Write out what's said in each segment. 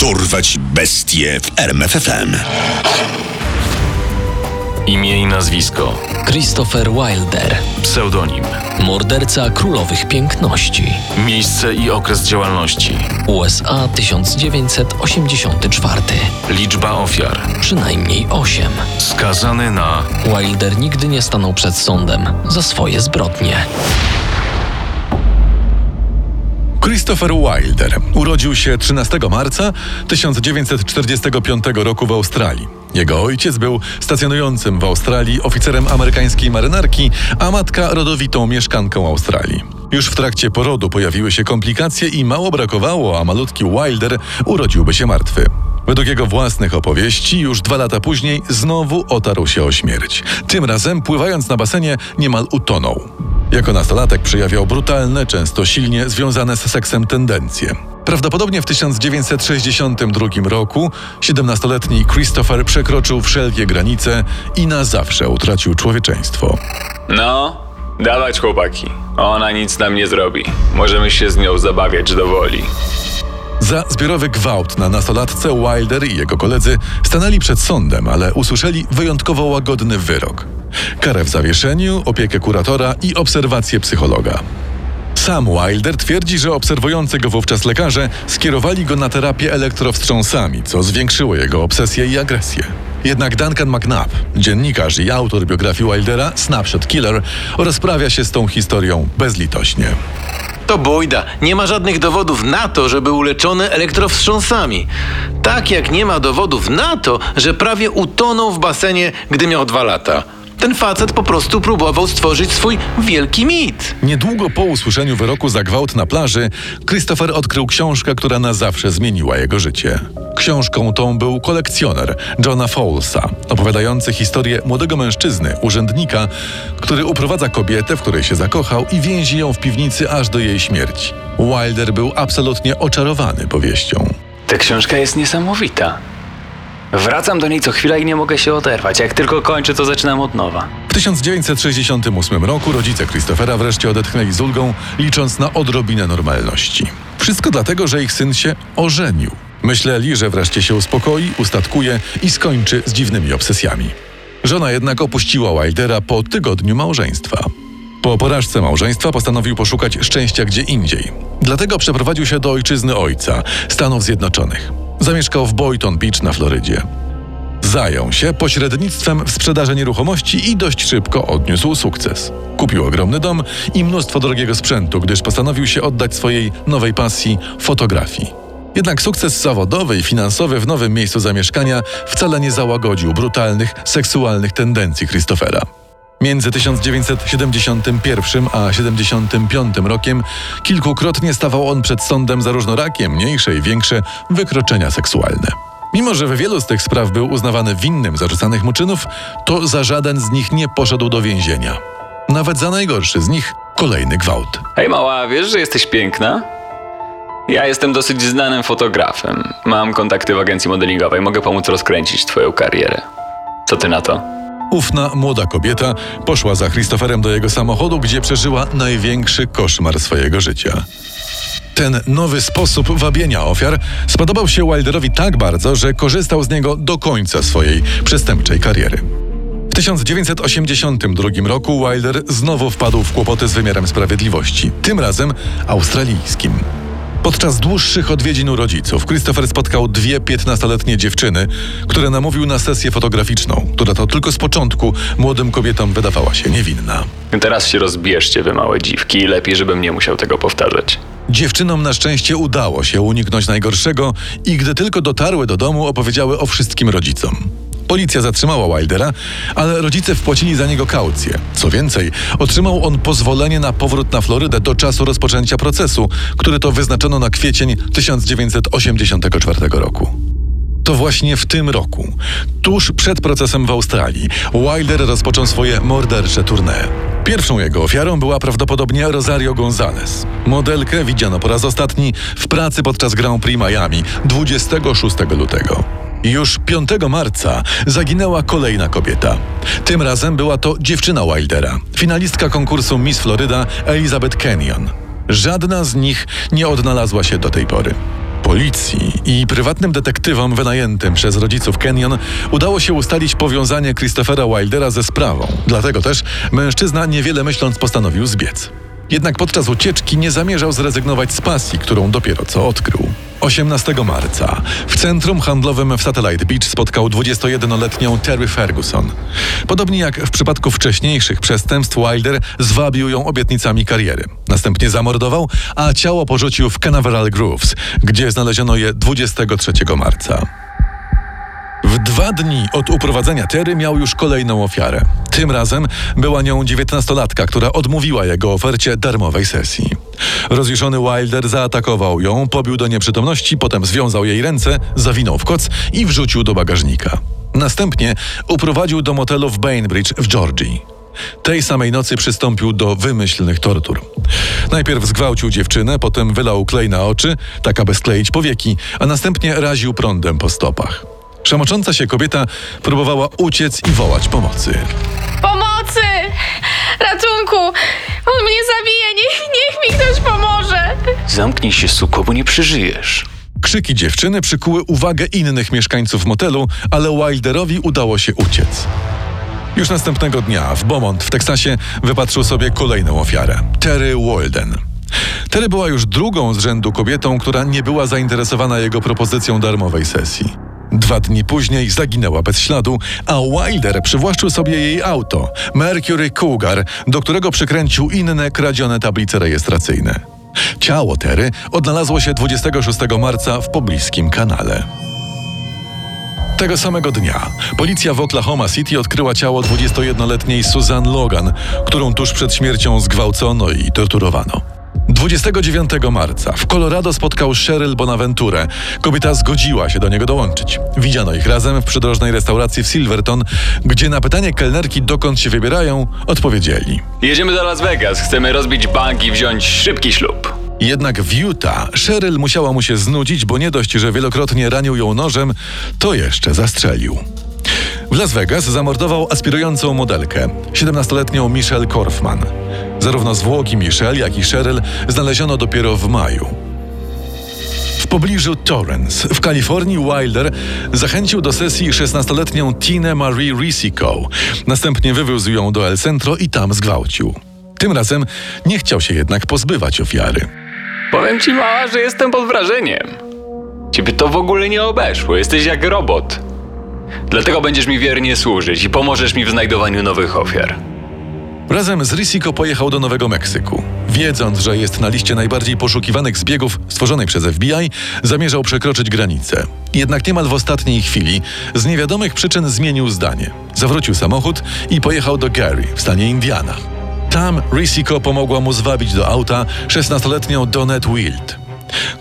Dorwać bestie w RMFFM. Imię i nazwisko. Christopher Wilder, Pseudonim. morderca królowych piękności. Miejsce i okres działalności. USA 1984. Liczba ofiar. Przynajmniej 8. Skazany na Wilder nigdy nie stanął przed sądem za swoje zbrodnie. Christopher Wilder urodził się 13 marca 1945 roku w Australii. Jego ojciec był stacjonującym w Australii oficerem amerykańskiej marynarki, a matka rodowitą mieszkanką Australii. Już w trakcie porodu pojawiły się komplikacje i mało brakowało, a malutki Wilder urodziłby się martwy. Według jego własnych opowieści, już dwa lata później znowu otarł się o śmierć. Tym razem, pływając na basenie, niemal utonął. Jako nastolatek przejawiał brutalne, często silnie związane z seksem tendencje. Prawdopodobnie w 1962 roku 17-letni Christopher przekroczył wszelkie granice i na zawsze utracił człowieczeństwo. No, dawać chłopaki. Ona nic nam nie zrobi. Możemy się z nią zabawiać do woli. Za zbiorowy gwałt na nastolatce Wilder i jego koledzy stanęli przed sądem, ale usłyszeli wyjątkowo łagodny wyrok. Karę w zawieszeniu, opiekę kuratora i obserwację psychologa. Sam Wilder twierdzi, że obserwujący go wówczas lekarze skierowali go na terapię elektrowstrząsami, co zwiększyło jego obsesję i agresję. Jednak Duncan McNabb, dziennikarz i autor biografii Wildera Snapshot Killer, rozprawia się z tą historią bezlitośnie. To bójda. Nie ma żadnych dowodów na to, że był uleczony elektrowstrząsami. Tak jak nie ma dowodów na to, że prawie utonął w basenie, gdy miał dwa lata. Ten facet po prostu próbował stworzyć swój wielki mit. Niedługo po usłyszeniu wyroku za gwałt na plaży, Christopher odkrył książkę, która na zawsze zmieniła jego życie. Książką tą był kolekcjoner Johna Fowlesa, opowiadający historię młodego mężczyzny, urzędnika, który uprowadza kobietę, w której się zakochał i więzi ją w piwnicy aż do jej śmierci. Wilder był absolutnie oczarowany powieścią. Ta książka jest niesamowita. Wracam do niej co chwila i nie mogę się oderwać. Jak tylko kończę, to zaczynam od nowa. W 1968 roku rodzice Christophera wreszcie odetchnęli z ulgą, licząc na odrobinę normalności. Wszystko dlatego, że ich syn się ożenił. Myśleli, że wreszcie się uspokoi, ustatkuje i skończy z dziwnymi obsesjami. Żona jednak opuściła Wildera po tygodniu małżeństwa. Po porażce małżeństwa postanowił poszukać szczęścia gdzie indziej. Dlatego przeprowadził się do ojczyzny ojca, Stanów Zjednoczonych. Zamieszkał w Boynton Beach na Florydzie. Zajął się pośrednictwem w sprzedaży nieruchomości i dość szybko odniósł sukces. Kupił ogromny dom i mnóstwo drogiego sprzętu, gdyż postanowił się oddać swojej nowej pasji fotografii. Jednak sukces zawodowy i finansowy w nowym miejscu zamieszkania wcale nie załagodził brutalnych, seksualnych tendencji Christophera. Między 1971 a 75 rokiem kilkukrotnie stawał on przed sądem za różnorakie, mniejsze i większe wykroczenia seksualne. Mimo, że w wielu z tych spraw był uznawany winnym zarzucanych mu czynów, to za żaden z nich nie poszedł do więzienia. Nawet za najgorszy z nich kolejny gwałt. Hej mała, wiesz, że jesteś piękna? Ja jestem dosyć znanym fotografem. Mam kontakty w agencji modelingowej, mogę pomóc rozkręcić twoją karierę. Co ty na to? Ufna młoda kobieta poszła za Christopherem do jego samochodu, gdzie przeżyła największy koszmar swojego życia. Ten nowy sposób wabienia ofiar spodobał się Wilderowi tak bardzo, że korzystał z niego do końca swojej przestępczej kariery. W 1982 roku Wilder znowu wpadł w kłopoty z wymiarem sprawiedliwości, tym razem australijskim. Podczas dłuższych odwiedzin u rodziców Christopher spotkał dwie 15-letnie dziewczyny, które namówił na sesję fotograficzną, która to tylko z początku młodym kobietom wydawała się niewinna. Teraz się rozbierzcie, wy małe dziwki, i lepiej, żebym nie musiał tego powtarzać. Dziewczynom na szczęście udało się uniknąć najgorszego i gdy tylko dotarły do domu, opowiedziały o wszystkim rodzicom. Policja zatrzymała Wildera, ale rodzice wpłacili za niego kaucję. Co więcej, otrzymał on pozwolenie na powrót na Florydę do czasu rozpoczęcia procesu, który to wyznaczono na kwiecień 1984 roku. To właśnie w tym roku, tuż przed procesem w Australii, Wilder rozpoczął swoje mordercze tournée. Pierwszą jego ofiarą była prawdopodobnie Rosario Gonzalez. Modelkę widziano po raz ostatni w pracy podczas Grand Prix Miami 26 lutego. Już 5 marca zaginęła kolejna kobieta. Tym razem była to dziewczyna Wildera, finalistka konkursu Miss Florida Elizabeth Kenyon. Żadna z nich nie odnalazła się do tej pory. Policji i prywatnym detektywom wynajętym przez rodziców Kenyon udało się ustalić powiązanie Christophera Wildera ze sprawą. Dlatego też mężczyzna niewiele myśląc postanowił zbiec. Jednak podczas ucieczki nie zamierzał zrezygnować z pasji, którą dopiero co odkrył. 18 marca w centrum handlowym w Satellite Beach spotkał 21-letnią Terry Ferguson. Podobnie jak w przypadku wcześniejszych przestępstw, Wilder zwabił ją obietnicami kariery. Następnie zamordował, a ciało porzucił w Canaveral Groves, gdzie znaleziono je 23 marca. W dwa dni od uprowadzenia Terry miał już kolejną ofiarę. Tym razem była nią dziewiętnastolatka, która odmówiła jego ofercie darmowej sesji. Rozjuszony Wilder zaatakował ją, pobił do nieprzytomności, potem związał jej ręce, zawinął w koc i wrzucił do bagażnika. Następnie uprowadził do motelu w Bainbridge w Georgii. Tej samej nocy przystąpił do wymyślnych tortur. Najpierw zgwałcił dziewczynę, potem wylał klej na oczy, tak aby skleić powieki, a następnie raził prądem po stopach. Przemocząca się kobieta próbowała uciec i wołać pomocy. Pomocy! Ratunku! On mnie zabije! Niech, niech mi ktoś pomoże! Zamknij się, suko, bo nie przeżyjesz. Krzyki dziewczyny przykuły uwagę innych mieszkańców motelu, ale Wilderowi udało się uciec. Już następnego dnia w Beaumont w Teksasie wypatrzył sobie kolejną ofiarę Terry Walden. Terry była już drugą z rzędu kobietą, która nie była zainteresowana jego propozycją darmowej sesji. Dwa dni później zaginęła bez śladu, a Wilder przywłaszczył sobie jej auto Mercury Cougar, do którego przykręcił inne kradzione tablice rejestracyjne. Ciało Terry odnalazło się 26 marca w pobliskim kanale. Tego samego dnia policja w Oklahoma City odkryła ciało 21-letniej Susan Logan, którą tuż przed śmiercią zgwałcono i torturowano. 29 marca w Colorado spotkał Cheryl Bonaventure. Kobieta zgodziła się do niego dołączyć. Widziano ich razem w przydrożnej restauracji w Silverton, gdzie na pytanie kelnerki, dokąd się wybierają, odpowiedzieli. Jedziemy do Las Vegas, chcemy rozbić bank i wziąć szybki ślub. Jednak w Utah Cheryl musiała mu się znudzić, bo nie dość, że wielokrotnie ranił ją nożem, to jeszcze zastrzelił. W Las Vegas zamordował aspirującą modelkę, 17-letnią Michelle Korfman. Zarówno zwłoki Michelle, jak i Cheryl znaleziono dopiero w maju. W pobliżu Torrance, w Kalifornii, Wilder zachęcił do sesji 16-letnią Tinę Marie Risico. Następnie wywiózł ją do El Centro i tam zgwałcił. Tym razem nie chciał się jednak pozbywać ofiary. Powiem ci, mała, że jestem pod wrażeniem. Ciebie to w ogóle nie obeszło, jesteś jak robot. Dlatego będziesz mi wiernie służyć i pomożesz mi w znajdowaniu nowych ofiar. Razem z Risico pojechał do Nowego Meksyku. Wiedząc, że jest na liście najbardziej poszukiwanych zbiegów stworzonej przez FBI, zamierzał przekroczyć granicę. Jednak niemal w ostatniej chwili z niewiadomych przyczyn zmienił zdanie. Zawrócił samochód i pojechał do Gary w stanie Indiana. Tam Risico pomogła mu zwabić do auta 16-letnią Donette Wild.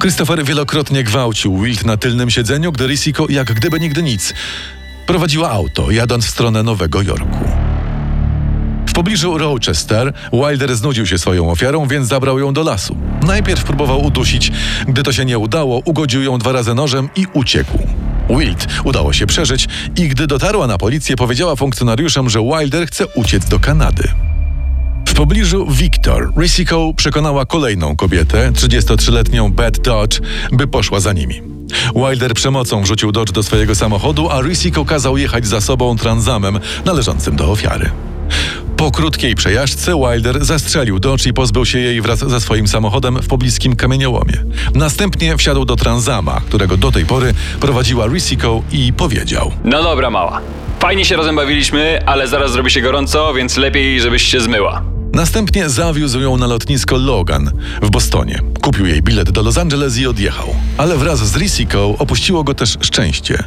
Christopher wielokrotnie gwałcił Wild na tylnym siedzeniu, gdy Risico, jak gdyby nigdy nic, prowadziła auto, jadąc w stronę Nowego Jorku. Pobliżu Rochester Wilder znudził się swoją ofiarą, więc zabrał ją do lasu. Najpierw próbował udusić, gdy to się nie udało, ugodził ją dwa razy nożem i uciekł. Wild udało się przeżyć i gdy dotarła na policję, powiedziała funkcjonariuszom, że Wilder chce uciec do Kanady. W pobliżu Victor, Risico przekonała kolejną kobietę, 33-letnią Beth Dodge, by poszła za nimi. Wilder przemocą wrzucił Dodge do swojego samochodu, a Risico kazał jechać za sobą transamem należącym do ofiary. Po krótkiej przejażdżce Wilder zastrzelił Dodge i pozbył się jej wraz ze swoim samochodem w pobliskim kamieniołomie. Następnie wsiadł do transama, którego do tej pory prowadziła Risico i powiedział – No dobra, mała. Fajnie się razem bawiliśmy, ale zaraz zrobi się gorąco, więc lepiej, żebyś się zmyła. Następnie zawiózł ją na lotnisko Logan w Bostonie. Kupił jej bilet do Los Angeles i odjechał. Ale wraz z Risico opuściło go też szczęście.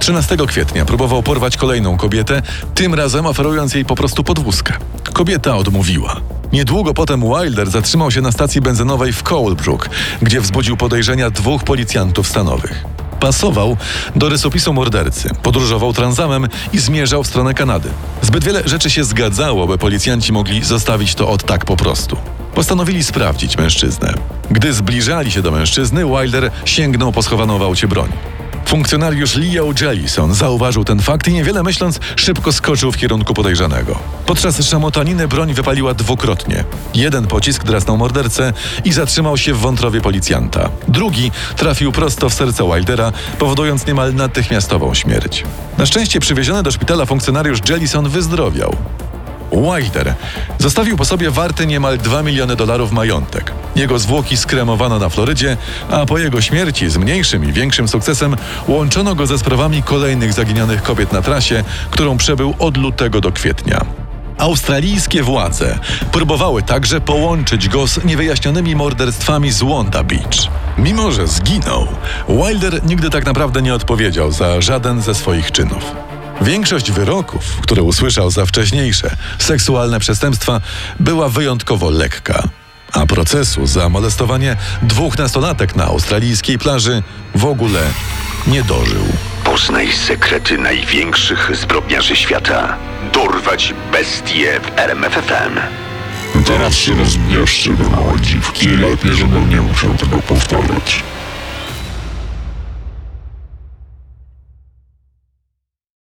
13 kwietnia próbował porwać kolejną kobietę, tym razem oferując jej po prostu podwózkę. Kobieta odmówiła. Niedługo potem Wilder zatrzymał się na stacji benzynowej w Colebrook, gdzie wzbudził podejrzenia dwóch policjantów stanowych. Pasował do rysopisu mordercy, podróżował transamem i zmierzał w stronę Kanady. Zbyt wiele rzeczy się zgadzało, by policjanci mogli zostawić to od tak po prostu. Postanowili sprawdzić mężczyznę. Gdy zbliżali się do mężczyzny, Wilder sięgnął po schowaną w aucie broń. Funkcjonariusz Leo Jellison zauważył ten fakt i niewiele myśląc, szybko skoczył w kierunku podejrzanego. Podczas szamotaniny broń wypaliła dwukrotnie. Jeden pocisk drasnął mordercę i zatrzymał się w wątrowie policjanta. Drugi trafił prosto w serce Wildera, powodując niemal natychmiastową śmierć. Na szczęście przywieziony do szpitala funkcjonariusz Jellison wyzdrowiał. Wilder zostawił po sobie warty niemal 2 miliony dolarów majątek. Jego zwłoki skremowano na Florydzie, a po jego śmierci z mniejszym i większym sukcesem łączono go ze sprawami kolejnych zaginionych kobiet na trasie, którą przebył od lutego do kwietnia. Australijskie władze próbowały także połączyć go z niewyjaśnionymi morderstwami z Wanda Beach. Mimo, że zginął, Wilder nigdy tak naprawdę nie odpowiedział za żaden ze swoich czynów. Większość wyroków, które usłyszał za wcześniejsze seksualne przestępstwa, była wyjątkowo lekka, a procesu za molestowanie dwóch nastolatek na australijskiej plaży w ogóle nie dożył. Poznaj sekrety największych zbrodniarzy świata. Dorwać bestie w RMFFM. Teraz się rozbierzcie do małe dziwki. Lepiej, żebym nie musiał tego powtarzać.